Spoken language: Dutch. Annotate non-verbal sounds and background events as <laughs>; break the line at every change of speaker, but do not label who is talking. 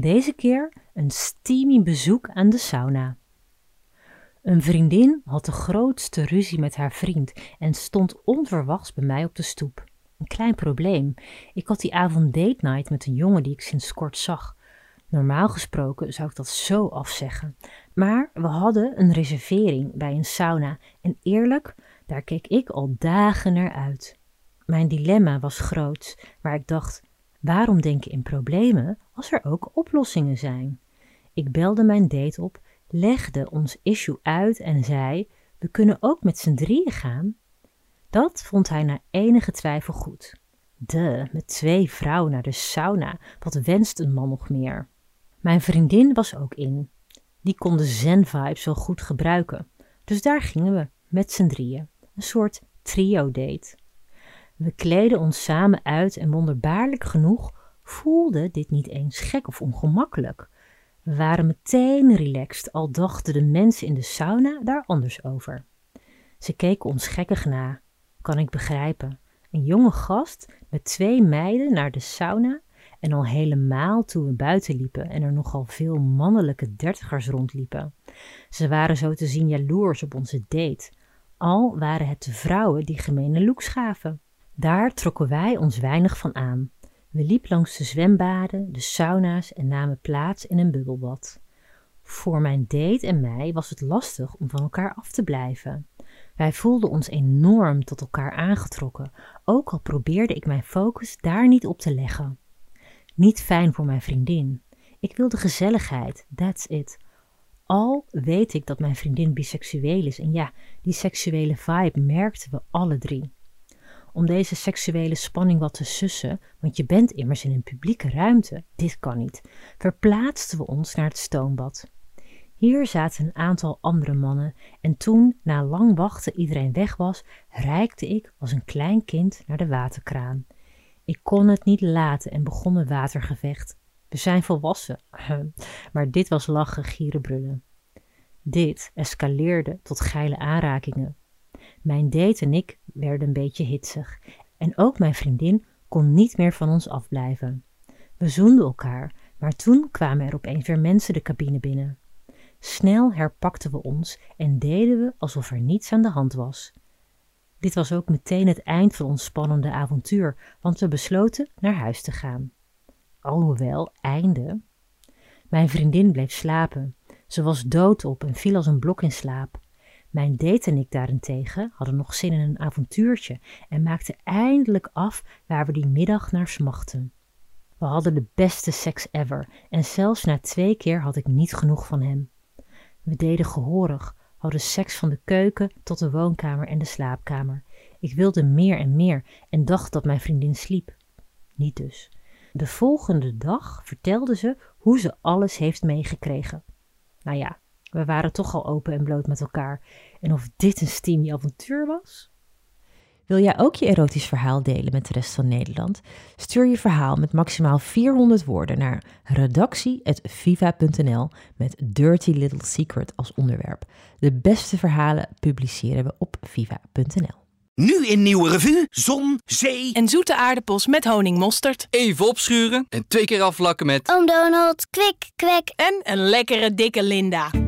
Deze keer een steamy bezoek aan de sauna. Een vriendin had de grootste ruzie met haar vriend en stond onverwachts bij mij op de stoep. Een klein probleem. Ik had die avond date night met een jongen die ik sinds kort zag. Normaal gesproken zou ik dat zo afzeggen. Maar we hadden een reservering bij een sauna en eerlijk, daar keek ik al dagen naar uit. Mijn dilemma was groot, maar ik dacht: waarom denken in problemen als er ook oplossingen zijn? Ik belde mijn date op, legde ons issue uit en zei: We kunnen ook met z'n drieën gaan. Dat vond hij na enige twijfel goed. De, met twee vrouwen naar de sauna, wat wenst een man nog meer? Mijn vriendin was ook in. Die kon de zen-vibes wel goed gebruiken. Dus daar gingen we, met z'n drieën. Een soort trio-date. We kleden ons samen uit en wonderbaarlijk genoeg voelde dit niet eens gek of ongemakkelijk. We waren meteen relaxed, al dachten de mensen in de sauna daar anders over. Ze keken ons gekkig na. Kan ik begrijpen. Een jonge gast met twee meiden naar de sauna en al helemaal toen we buiten liepen en er nogal veel mannelijke dertigers rondliepen. Ze waren zo te zien jaloers op onze date, al waren het de vrouwen die gemene looks gaven. Daar trokken wij ons weinig van aan. We liepen langs de zwembaden, de sauna's en namen plaats in een bubbelbad. Voor mijn date en mij was het lastig om van elkaar af te blijven. Wij voelden ons enorm tot elkaar aangetrokken, ook al probeerde ik mijn focus daar niet op te leggen. Niet fijn voor mijn vriendin. Ik wilde gezelligheid, that's it. Al weet ik dat mijn vriendin biseksueel is en ja, die seksuele vibe merkten we alle drie. Om deze seksuele spanning wat te sussen, want je bent immers in een publieke ruimte, dit kan niet, verplaatsten we ons naar het stoombad. Hier zaten een aantal andere mannen en toen, na lang wachten, iedereen weg was, reikte ik als een klein kind naar de waterkraan. Ik kon het niet laten en begon een watergevecht. We zijn volwassen, <laughs> maar dit was lachen, gieren, brullen. Dit escaleerde tot geile aanrakingen. Mijn date en ik werden een beetje hitsig en ook mijn vriendin kon niet meer van ons afblijven. We zoenden elkaar, maar toen kwamen er opeens weer mensen de cabine binnen. Snel herpakten we ons en deden we alsof er niets aan de hand was. Dit was ook meteen het eind van ons spannende avontuur, want we besloten naar huis te gaan. Alhoewel, einde. Mijn vriendin bleef slapen. Ze was doodop en viel als een blok in slaap. Mijn date en ik daarentegen hadden nog zin in een avontuurtje en maakten eindelijk af waar we die middag naar smachten. We hadden de beste seks ever en zelfs na twee keer had ik niet genoeg van hem. We deden gehoorig, hadden seks van de keuken tot de woonkamer en de slaapkamer. Ik wilde meer en meer en dacht dat mijn vriendin sliep. Niet dus. De volgende dag vertelde ze hoe ze alles heeft meegekregen. Nou ja, we waren toch al open en bloot met elkaar. En of dit een steamy avontuur was? Wil jij ook je erotisch verhaal delen met de rest van Nederland? Stuur je verhaal met maximaal 400 woorden naar redactie.viva.nl met Dirty Little Secret als onderwerp. De beste verhalen publiceren we op viva.nl.
Nu in Nieuwe Revue, zon, zee
En zoete aardappels met honingmosterd.
Even opschuren en twee keer afvlakken met...
Oom Donald, kwik, kwek.
En een lekkere dikke Linda.